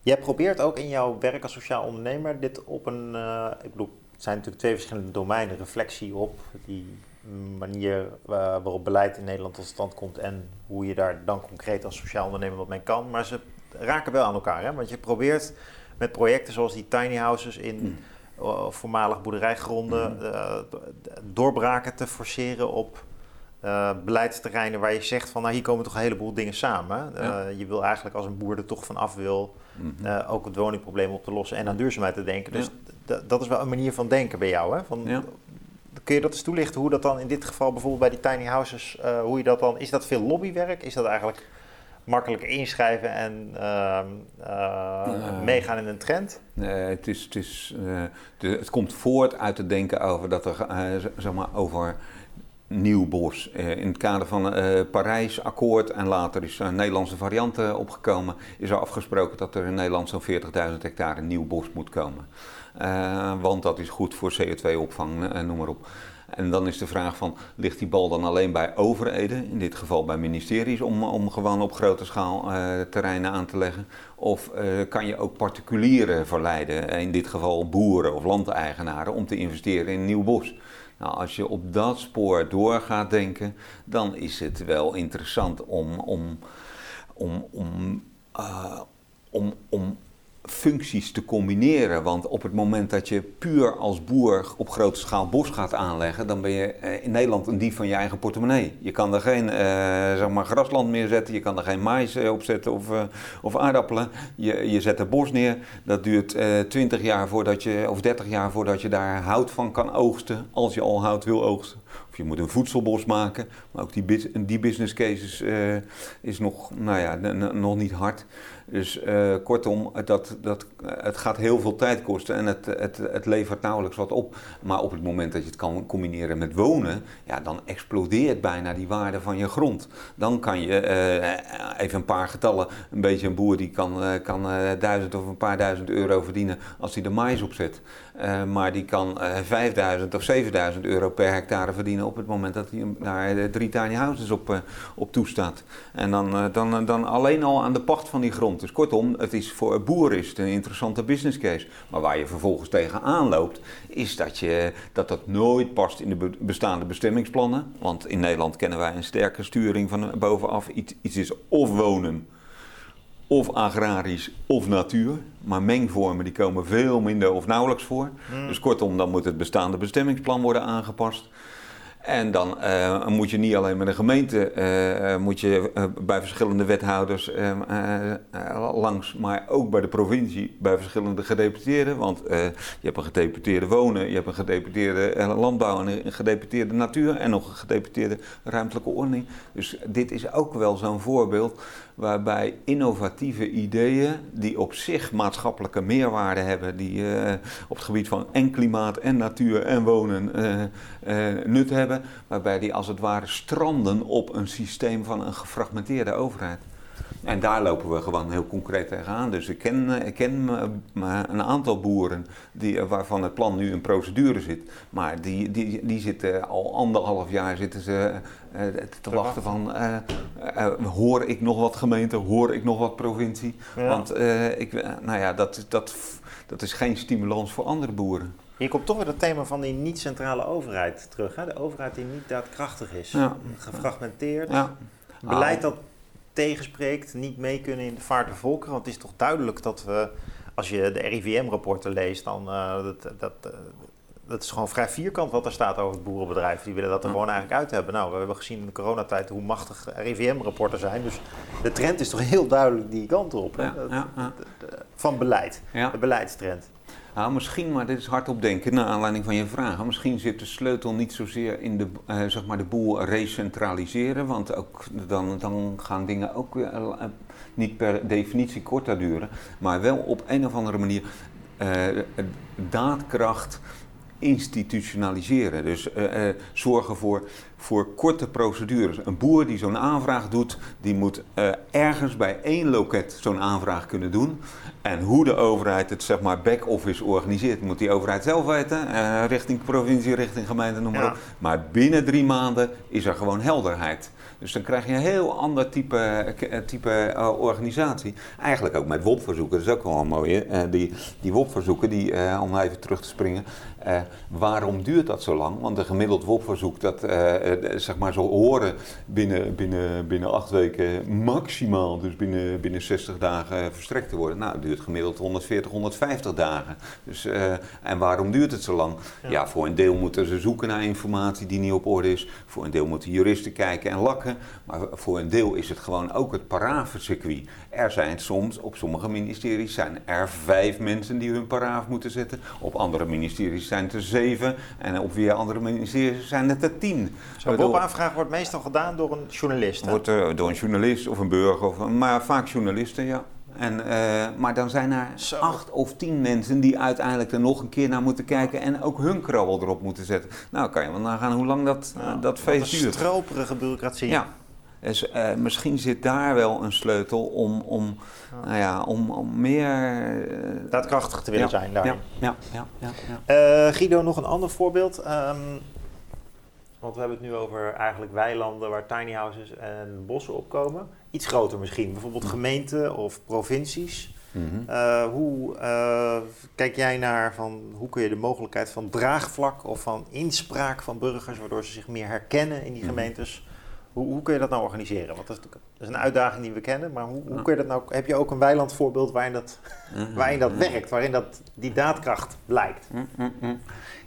jij probeert ook in jouw werk als sociaal ondernemer dit op een, uh, ik bedoel, het zijn natuurlijk twee verschillende domeinen, reflectie op die manier waarop beleid in Nederland tot stand komt en hoe je daar dan concreet als sociaal ondernemer wat mee kan. Maar ze raken wel aan elkaar, hè? want je probeert met projecten zoals die tiny houses in mm. uh, voormalig boerderijgronden mm. doorbraken te forceren op uh, beleidsterreinen waar je zegt van nou hier komen toch een heleboel dingen samen. Uh, je wil eigenlijk als een boer er toch van af wil mhm. ook het woningprobleem op te lossen en aan duurzaamheid te denken. Dus dat is wel een manier van denken bij jou. Hè? Van, ja. Kun je dat eens toelichten hoe dat dan in dit geval bijvoorbeeld bij die tiny houses, hoe je dat dan, is dat veel lobbywerk? Is dat eigenlijk makkelijk inschrijven en ehm, meegaan in een trend? Nee, het, is, het, is, de, het komt voort uit het denken over dat er zeg maar over nieuw bos. Eh, in het kader van het uh, Parijs-akkoord en later is er een Nederlandse variant uh, opgekomen, is er afgesproken dat er in Nederland zo'n 40.000 hectare nieuw bos moet komen. Uh, want dat is goed voor CO2-opvang, noem maar op. En dan is de vraag van, ligt die bal dan alleen bij overheden, in dit geval bij ministeries, om, gewoon op grote schaal terreinen aan te leggen? Of kan je ook particulieren verleiden, in dit geval boeren of landeigenaren, om te investeren in nieuw bos? Nou, als je op dat spoor door gaat denken, dan is het wel interessant om, om, om, om, om, om functies te combineren. Want op het moment dat je puur als boer op grote schaal bos gaat aanleggen, dan ben je eh, in Nederland een dief van je eigen portemonnee. Je kan er geen uh, zeg maar grasland meer zetten, je kan er geen mais op zetten of, of aardappelen. Je, je zet er bos neer, dat duurt 20 jaar voordat je, of 30 jaar voordat je daar hout van kan oogsten, als je al hout wil oogsten. Of je moet een voedselbos maken, maar ook die, die business cases is nog, nou ja, nog niet hard. Dus uh, kortom, dat, dat, het gaat heel veel tijd kosten en het, het, het levert nauwelijks wat op. Maar op het moment dat je het kan combineren met wonen, ja, dan explodeert bijna die waarde van je grond. Dan kan je, uh, even een paar getallen, een beetje een boer die kan, uh, kan duizend of een paar duizend euro verdienen als hij de mais opzet. Maar die kan 5000 of 7000 euro per hectare verdienen op het moment dat hij daar drie tiny houses op, op toestaat. En dan, dan, dan alleen al aan de pacht van die grond dus kortom, het is voor een boer is het een interessante business case. Maar waar je vervolgens tegenaan loopt, is dat, je, dat dat nooit past in de bestaande bestemmingsplannen. Want in Nederland kennen wij een sterke sturing van bovenaf. Iets, iets is of wonen, of agrarisch, of natuur. Maar mengvormen die komen veel minder of nauwelijks voor. Hmm. Dus kortom, dan moet het bestaande bestemmingsplan worden aangepast. En dan uh, moet je niet alleen met de gemeente, uh, moet je bij verschillende wethouders langs, maar ook bij de provincie, bij verschillende gedeputeerden. Want je hebt een gedeputeerde wonen, je hebt een gedeputeerde landbouw en een gedeputeerde natuur en nog een gedeputeerde ruimtelijke ordening. Dus dit is ook wel zo'n voorbeeld waarbij innovatieve ideeën die op zich maatschappelijke meerwaarde hebben, die op het gebied van en klimaat en natuur en wonen nut hebben, waarbij die als het ware stranden op een systeem van een gefragmenteerde overheid. En daar lopen we gewoon heel concreet tegenaan. Dus ik ken, ik ken een aantal boeren die, waarvan het plan nu in procedure zit. Maar die, die, die zitten al anderhalf jaar zitten ze uh, te wachten van uh, uh, hoor ik nog wat gemeente, hoor ik nog wat provincie. Want ik, nou ja, dat, dat, dat is geen stimulans voor andere boeren. Hier komt toch weer het thema van die niet-centrale overheid terug. Hè? De overheid die niet daadkrachtig is, ja. gefragmenteerd. Ja. Beleid dat tegenspreekt, niet mee kunnen in de vaart der volkeren. Want het is toch duidelijk dat we, als je de RIVM-rapporten leest, dan uh, dat, dat, uh, dat is gewoon vrij vierkant wat er staat over het boerenbedrijf. Die willen dat er gewoon eigenlijk uit hebben. Nou, we hebben gezien in de coronatijd hoe machtig RIVM-rapporten zijn. Dus de trend is toch heel duidelijk die kant op. Ja, ja, van beleid, de beleidstrend. Nou, misschien, maar dit is hardop denken naar aanleiding van je vragen. Misschien zit de sleutel niet zozeer in de, uh, zeg maar de boel recentraliseren. Want ook, dan, dan gaan dingen ook weer, uh, niet per definitie korter duren. Maar wel op een of andere manier uh, daadkracht institutionaliseren. Dus uh, uh, zorgen voor, voor korte procedures. Een boer die zo'n aanvraag doet, die moet uh, ergens bij één loket zo'n aanvraag kunnen doen. En hoe de overheid het zeg maar back-office organiseert, moet die overheid zelf weten. richting provincie, richting gemeente, noem maar ja. op. Maar binnen drie maanden is er gewoon helderheid. Dus dan krijg je een heel ander type, eh, type organisatie. Eigenlijk ook met WOP-verzoeken, dat is ook wel mooi. Uh, die die WOP-verzoeken, die, om even terug te springen. Waarom duurt dat zo lang? Want een gemiddeld WOP-verzoek, dat zeg maar zo horen binnen, binnen, binnen acht weken maximaal, dus binnen, binnen 60 dagen verstrekt te worden. Nou, het duurt gemiddeld 140, 150 dagen. Dus, en waarom duurt het zo lang? Ja. ja, voor een deel moeten ze zoeken naar informatie die niet op orde is. Voor een deel moeten juristen kijken en lakken. Maar voor een deel is het gewoon ook het paravencircuit. Er zijn soms, op sommige ministeries zijn er vijf mensen die hun paraaf moeten zetten. Op andere ministeries zijn het er zeven. En op weer andere ministeries zijn het er tien. Zo'n bobaanvraag wordt meestal gedaan door een journalist. Wordt uh, door een journalist of een burger, of, maar vaak journalisten, ja. En, uh, maar dan zijn er Zo. acht of tien mensen die uiteindelijk er nog een keer naar moeten kijken en ook hun krabbel erop moeten zetten. Nou, kan je wel nagaan hoe lang dat, ja, uh, dat feest duurt. Een stroperige bureaucratie. Ja. Dus uh, misschien zit daar wel een sleutel om, om, ja. Nou ja, om, om meer... Daadkrachtig te willen ja, zijn daarin. Ja, ja, ja, ja, Guido, nog een ander voorbeeld. Um, want we hebben het nu over eigenlijk weilanden waar tiny houses en bossen opkomen. Iets groter misschien, bijvoorbeeld gemeenten of provincies. Mm -hmm. uh, hoe uh, kijk jij naar van hoe kun je de mogelijkheid van draagvlak of van inspraak van burgers, waardoor ze zich meer herkennen in die gemeentes, hoe, hoe kun je dat nou organiseren? Want dat is, is een uitdaging die we kennen, maar hoe, hoe kun je dat nou... Heb je ook een weilandvoorbeeld waarin dat, waarin dat werkt, waarin dat, die daadkracht blijkt?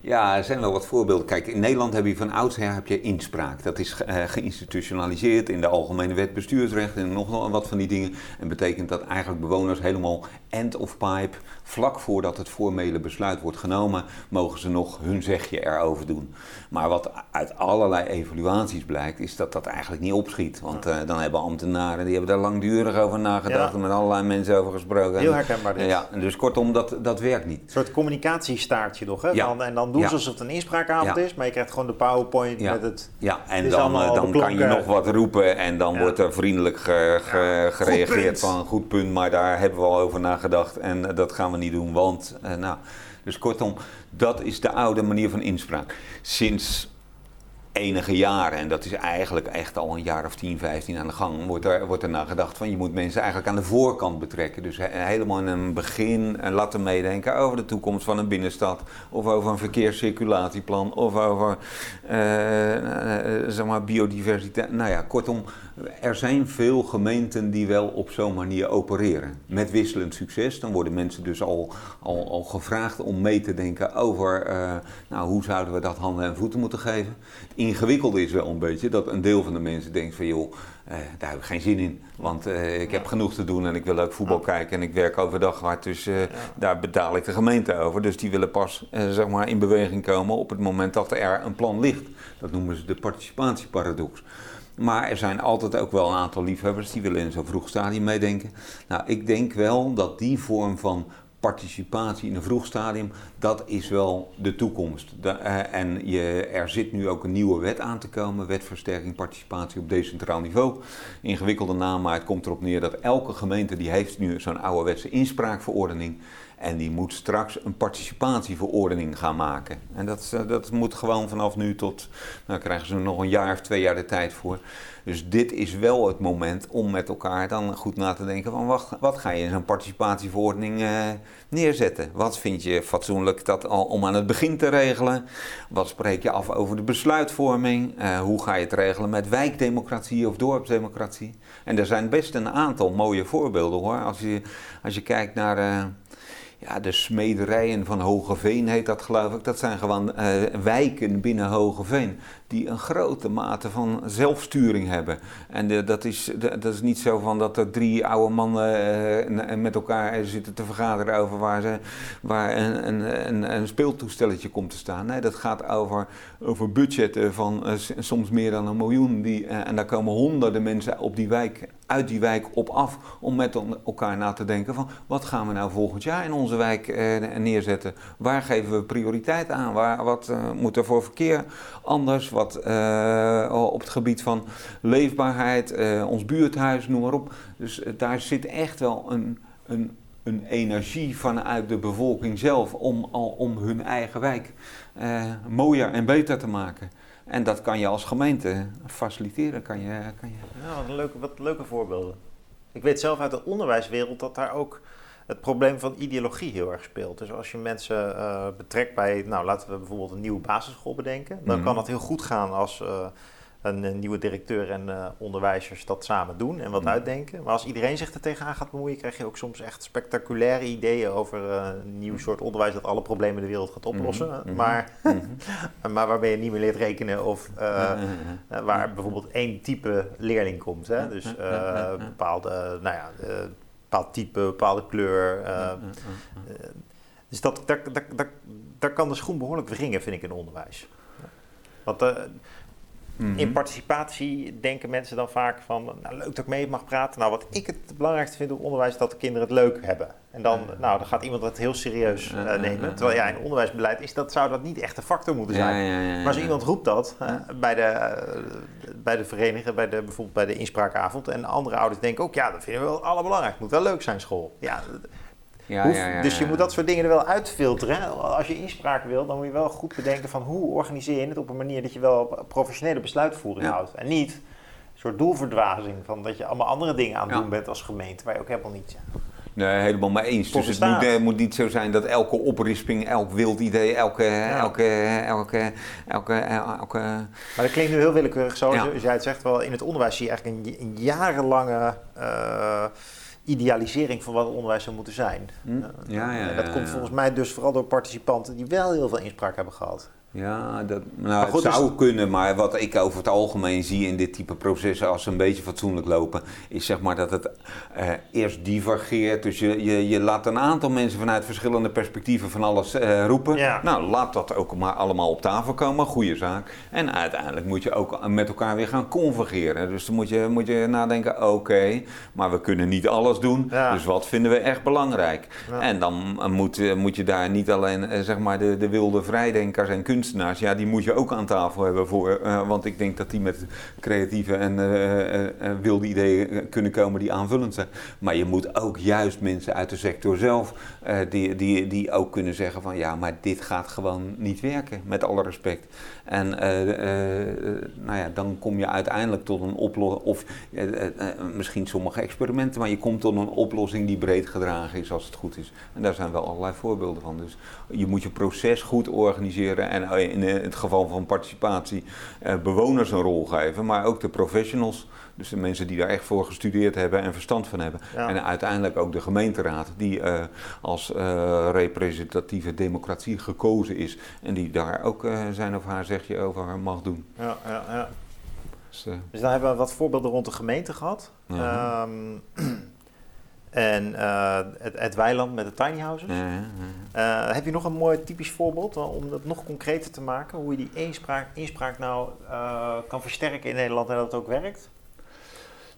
Ja, er zijn wel wat voorbeelden. Kijk, in Nederland heb je van oudsher heb je inspraak. Dat is uh, geïnstitutionaliseerd in de Algemene Wet Bestuursrecht en nog wat van die dingen. En betekent dat eigenlijk bewoners helemaal end of pipe, vlak voordat het formele besluit wordt genomen, mogen ze nog hun zegje erover doen. Maar wat uit allerlei evaluaties blijkt, is dat dat eigenlijk niet opschiet. Want uh, dan hebben ambtenaren, die hebben daar langdurig over nagedacht en met allerlei mensen over gesproken. Heel herkenbaar dit. Ja, dus kortom, dat, dat werkt niet. Een soort communicatiestaartje nog, hè? Ja. en dan doen ze alsof het een inspraakavond is, maar je krijgt gewoon de powerpoint met het... Ja, en dan, eh, dan kan je nog wat roepen en dan wordt er vriendelijk gereageerd van goed punt, maar daar hebben we al over nagedacht en dat gaan we niet doen, want... Uh, nou, dus kortom, dat is de oude manier van inspraak. Sinds enige jaren, en dat is eigenlijk echt al een jaar of 10, 15 aan de gang, wordt er, wordt er naar gedacht van je moet mensen eigenlijk aan de voorkant betrekken. Dus helemaal in een begin en laten meedenken over de toekomst van een binnenstad, of over een verkeerscirculatieplan, of over uh, zeg maar biodiversiteit. Nou ja, kortom, er zijn veel gemeenten die wel op zo'n manier opereren. Met wisselend succes. Dan worden mensen dus al, al, al gevraagd om mee te denken over uh, nou, hoe zouden we dat handen en voeten moeten geven. Ingewikkeld is wel een beetje dat een deel van de mensen denkt van joh, uh, daar heb ik geen zin in. Want uh, ik heb genoeg te doen en ik wil ook voetbal kijken en ik werk overdag hard. Dus ja. daar betaal ik de gemeente over. Dus die willen pas zeg maar in beweging komen op het moment dat er een plan ligt. Dat noemen ze de participatieparadox. Maar er zijn altijd ook wel een aantal liefhebbers die willen in zo'n vroeg stadium meedenken. Nou, ik denk wel dat die vorm van participatie in een vroeg stadium, dat is wel de toekomst. Eh, en je, er zit nu ook een nieuwe wet aan te komen, wetversterking participatie op decentraal niveau. Ingewikkelde naam, maar het komt erop neer dat elke gemeente die heeft nu zo'n ouderwetse inspraakverordening. En die moet straks een participatieverordening gaan maken. En dat, eh, dat moet gewoon vanaf nu tot, nou krijgen ze nog een jaar of twee jaar de tijd voor. Dus dit is wel het moment om met elkaar dan goed na te denken van wat, wat ga je in zo'n participatieverordening uh, neerzetten? Wat vind je fatsoenlijk dat al om aan het begin te regelen? Wat spreek je af over de besluitvorming? Uh, hoe ga je het regelen met wijkdemocratie of dorpsdemocratie? En er zijn best een aantal mooie voorbeelden hoor. Als je, als je kijkt naar... Uh, ja, de smederijen van Hogeveen heet dat geloof ik. Dat zijn gewoon wijken binnen Hogeveen die een grote mate van zelfsturing hebben. En dat, is, dat is niet zo van dat er drie oude mannen uh, met elkaar zitten te vergaderen over waar, ze, waar een, een, een, speeltoestelletje komt te staan. Dat gaat over, over budgetten van uh, soms meer dan een miljoen. Die, en daar komen honderden mensen op die wijk, uit die wijk op af om met elkaar na te denken van wat gaan we nou volgend jaar in onze wijk neerzetten? Waar geven we prioriteit aan? Waar, wat moet er voor verkeer anders? Wat uh, op het gebied van leefbaarheid, uh, ons buurthuis, noem maar op. Dus uh, daar zit echt wel een, een, een, energie vanuit de bevolking zelf om, al, om hun eigen wijk mooier en beter te maken. En dat kan je als gemeente faciliteren. Kan je, kan je... Ja, leuke, wat leuke voorbeelden. Ik weet zelf uit de onderwijswereld dat daar ook het probleem van ideologie heel erg speelt. Dus als je mensen uh, betrekt bij, nou laten we bijvoorbeeld een nieuwe basisschool bedenken, dan mhm. kan dat heel goed gaan als uh, een, een, nieuwe directeur en uh, onderwijzers dat samen doen en wat mhm. uitdenken. Maar als iedereen zich er tegenaan gaat bemoeien, krijg je ook soms echt spectaculaire ideeën over een nieuw soort onderwijs dat alle problemen in de wereld gaat oplossen. Mhm. Maar, [LAUGHS] maar waarbij je niet meer leert rekenen of waar bijvoorbeeld één type leerling komt. Hè? Dus bepaalde, nou ja bepaald type, bepaalde kleur. Uh, dus dat, daar, daar, daar, daar kan de schoen behoorlijk wringen, vind ik, in onderwijs. Want mm-hmm. in participatie denken mensen dan vaak van, nou, leuk dat ik mee mag praten. Nou, wat ik het belangrijkste vind op onderwijs, is dat de kinderen het leuk hebben. En dan, nou, dan gaat iemand dat heel serieus uh, nemen. Terwijl ja, in onderwijsbeleid is dat, zou dat niet echt een factor moeten zijn. maar als iemand roept dat bij, de, bij de vereniging, bij de, bijvoorbeeld bij de inspraakavond. En andere ouders denken ook, ja, dat vinden we wel allerbelangrijk. Het moet wel leuk zijn, school. Ja, ja, ja, ja, dus je moet dat soort dingen er wel uitfilteren. Als je inspraak wil, dan moet je wel goed bedenken van hoe organiseer je het op een manier dat je wel professionele besluitvoering houdt. En niet een soort doelverdwazing van dat je allemaal andere dingen aan het doen bent als gemeente, waar je ook helemaal niet Nee, helemaal mee eens. Tot Dus het moet, eh, moet niet zo zijn dat elke oprisping, elk wild idee, elke, elke, elke, elke, elke, Maar dat klinkt nu heel willekeurig zo, Ja. zoals jij het zegt. Wel, in het onderwijs zie je eigenlijk een, een jarenlange eh, idealisering van wat het onderwijs zou moeten zijn. Hm? Eh, Ja, ja, en dat ja, komt ja. volgens mij dus vooral door participanten die wel heel veel inspraak hebben gehad. Ja, dat, nou, goed, het zou dus- kunnen, maar wat ik over het algemeen zie in dit type processen, als ze een beetje fatsoenlijk lopen, is zeg maar dat het eh, eerst divergeert. Dus je, je, je laat een aantal mensen vanuit verschillende perspectieven van alles eh, roepen. Ja. Nou, laat dat ook maar allemaal op tafel komen, goede zaak. En uiteindelijk moet je ook met elkaar weer gaan convergeren. Dus dan moet je, moet je nadenken, oké, maar we kunnen niet alles doen. Ja. Dus wat vinden we echt belangrijk? Ja. En dan eh, moet, moet je daar niet alleen zeg maar de, de wilde vrijdenkers en kunstenaars, ja, die moet je ook aan tafel hebben voor. eh, want ik denk dat die met creatieve en eh, eh, wilde ideeën kunnen komen die aanvullend zijn. Maar je moet ook juist mensen uit de sector zelf, die, die, die ook kunnen zeggen van ja, maar dit gaat gewoon niet werken, met alle respect. En eh, eh, eh, nou ja, dan kom je uiteindelijk tot een oplossing, of misschien sommige experimenten, maar je komt tot een oplossing die breed gedragen is als het goed is. En daar zijn wel allerlei voorbeelden van. Dus je moet je proces goed organiseren en in het geval van participatie bewoners een rol geven, maar ook de professionals. Dus de mensen die daar echt voor gestudeerd hebben en verstand van hebben. Ja. En uiteindelijk ook de gemeenteraad, die eh, als eh, representatieve democratie gekozen is. En die daar ook eh, zijn of haar zegje over mag doen. Ja, ja, ja. Dus, Dus dan hebben we wat voorbeelden rond de gemeente gehad. Ehm, [CLEARS THROAT] en het, het weiland met de tiny houses. heb je nog een mooi typisch voorbeeld om dat nog concreter te maken? Hoe je die inspraak, inspraak nou kan versterken in Nederland en dat het ook werkt?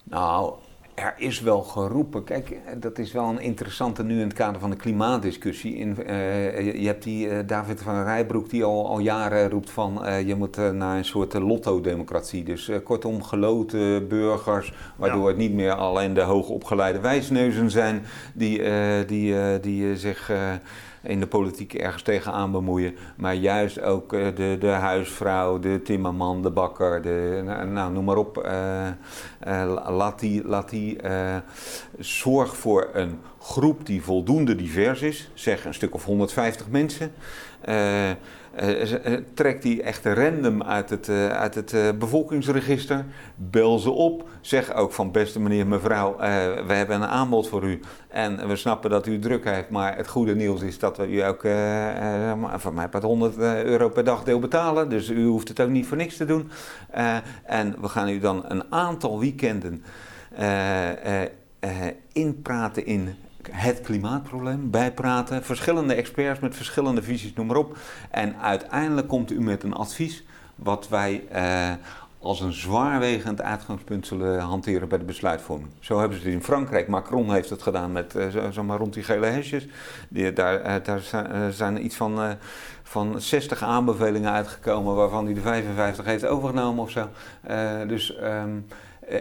Nou, er is wel geroepen. Kijk, dat is wel een interessante nu in het kader van de klimaatdiscussie. In, eh, je hebt die eh, David van Rijbroek die al, al jaren roept van eh, je moet naar een soort lotto-democratie. Dus kortom, geloten burgers, waardoor Ja. het niet meer alleen de hoogopgeleide wijsneuzen zijn die, die, die zich... in de politiek ergens tegenaan bemoeien. Maar juist ook eh, de, de huisvrouw, de timmerman, de bakker, de, nou, nou, noem maar op. eh, eh, laat die, laat die zorg voor een groep die voldoende divers is. Zeg een stuk of 150 mensen. Eh, eh, eh, trek die echt random uit het, uit het bevolkingsregister. Bel ze op. Zeg ook van beste meneer, mevrouw, we hebben een aanbod voor u. En we snappen dat u druk heeft, maar het goede nieuws is dat we u ook van mij met 100 eh, euro per dagdeel betalen. Dus u hoeft het ook niet voor niks te doen. En we gaan u dan een aantal weekenden inpraten in het klimaatprobleem, bijpraten. Verschillende experts met verschillende visies, noem maar op. En uiteindelijk komt u met een advies wat wij eh, als een zwaarwegend uitgangspunt zullen hanteren bij de besluitvorming. Zo hebben ze het in Frankrijk. Macron heeft het gedaan met eh, maar rond die gele hesjes. Die, daar, eh, daar zijn, eh, zijn iets van, eh, van 60 aanbevelingen uitgekomen waarvan hij de 55 heeft overgenomen of zo. Eh, dus ehm, eh,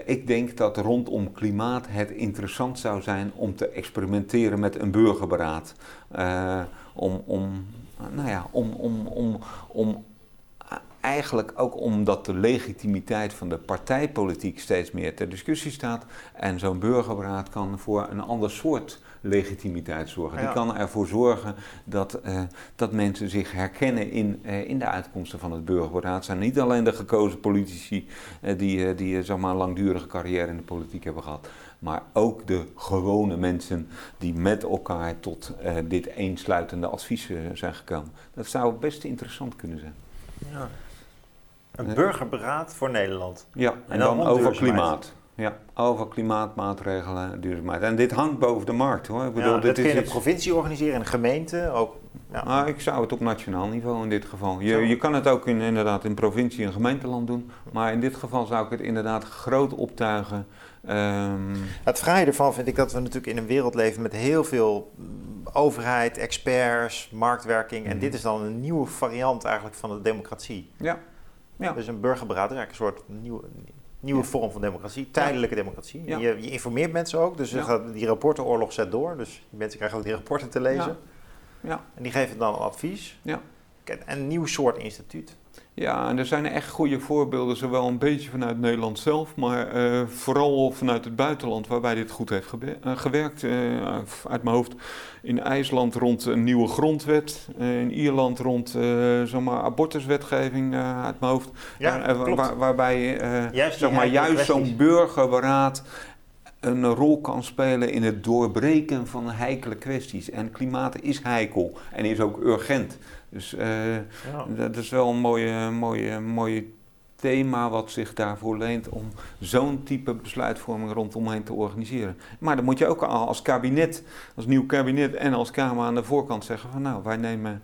ik denk dat rondom klimaat het interessant zou zijn om te experimenteren met een burgerberaad. Eh, om, om, nou ja, om, om, om, om eigenlijk ook omdat de legitimiteit van de partijpolitiek steeds meer ter discussie staat. En zo'n burgerberaad kan voor een ander soort legitimiteit zorgen. Ja. Die kan ervoor zorgen dat, eh, dat mensen zich herkennen in, eh, in de uitkomsten van het burgerberaad. Het zijn niet alleen de gekozen politici eh, die, eh, die zeg maar, een langdurige carrière in de politiek hebben gehad. Maar ook de gewone mensen die met elkaar tot eh, dit eensluitende advies zijn gekomen. Dat zou best interessant kunnen zijn. Ja. Een burgerberaad voor Nederland. Ja, en, En dan, over klimaat. Ja, over klimaatmaatregelen, duurzaamheid. En dit hangt boven de markt hoor. Ik bedoel, ja, dit dat kun je in de provincie organiseren, in de gemeente ook. Ja. Nou, ik zou het op nationaal niveau in dit geval. Je, je kan het ook in, inderdaad in provincie en gemeenteland doen. Maar in dit geval zou ik het inderdaad groot optuigen. Ehm, Het fraaie ervan vind ik dat we natuurlijk in een wereld leven met heel veel overheid, experts, marktwerking. En Mhm. dit is dan een nieuwe variant eigenlijk van de democratie. ja. Ja. Dus een burgerberaad is eigenlijk een soort nieuwe, nieuwe vorm van democratie, tijdelijke democratie. Je, je informeert mensen ook, dus gaat, die rapportenoorlog zet door. Dus die mensen krijgen ook die rapporten te lezen. Ja. En die geven dan advies. Ja. een nieuw soort instituut. Ja, en er zijn echt goede voorbeelden, zowel een beetje vanuit Nederland zelf, maar uh, vooral vanuit het buitenland, waarbij dit goed heeft gewerkt. Uh, uit mijn hoofd in IJsland rond een nieuwe grondwet, uh, in Ierland rond zeg maar abortuswetgeving uit mijn hoofd. Ja, waar, waarbij juist, zeg maar, juist zo'n burgerberaad een rol kan spelen in het doorbreken van heikele kwesties. En klimaat is heikel en is ook urgent. Dus uh, ja. dat is wel een mooie, mooie, mooie thema wat zich daarvoor leent om zo'n type besluitvorming rondomheen te organiseren. Maar dan moet je ook als kabinet, als nieuw kabinet en als Kamer aan de voorkant zeggen van nou, wij nemen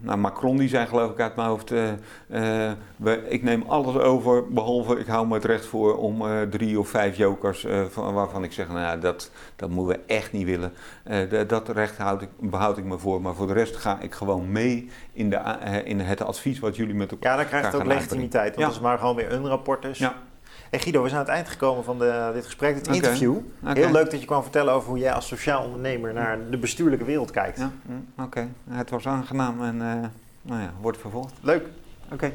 nou, Macron die zei geloof ik uit mijn hoofd, uh, uh, we, ik neem alles over, behalve ik hou me het recht voor om drie of vijf jokers, van, waarvan ik zeg, nou dat, dat moeten we echt niet willen. dat recht houd ik, behoud ik me voor, maar voor de rest ga ik gewoon mee in, de, in het advies wat jullie met elkaar Ja, dan krijgt het ook legitimiteit, want ja. het is maar gewoon weer een rapport dus. Ja. Hey Guido, we zijn aan het eind gekomen van de, dit gesprek, dit interview. Heel leuk dat je kwam vertellen over hoe jij als sociaal ondernemer naar de bestuurlijke wereld kijkt. Ja, mm, oké. Het was aangenaam en uh, nou ja, wordt vervolgd. Leuk. Oké.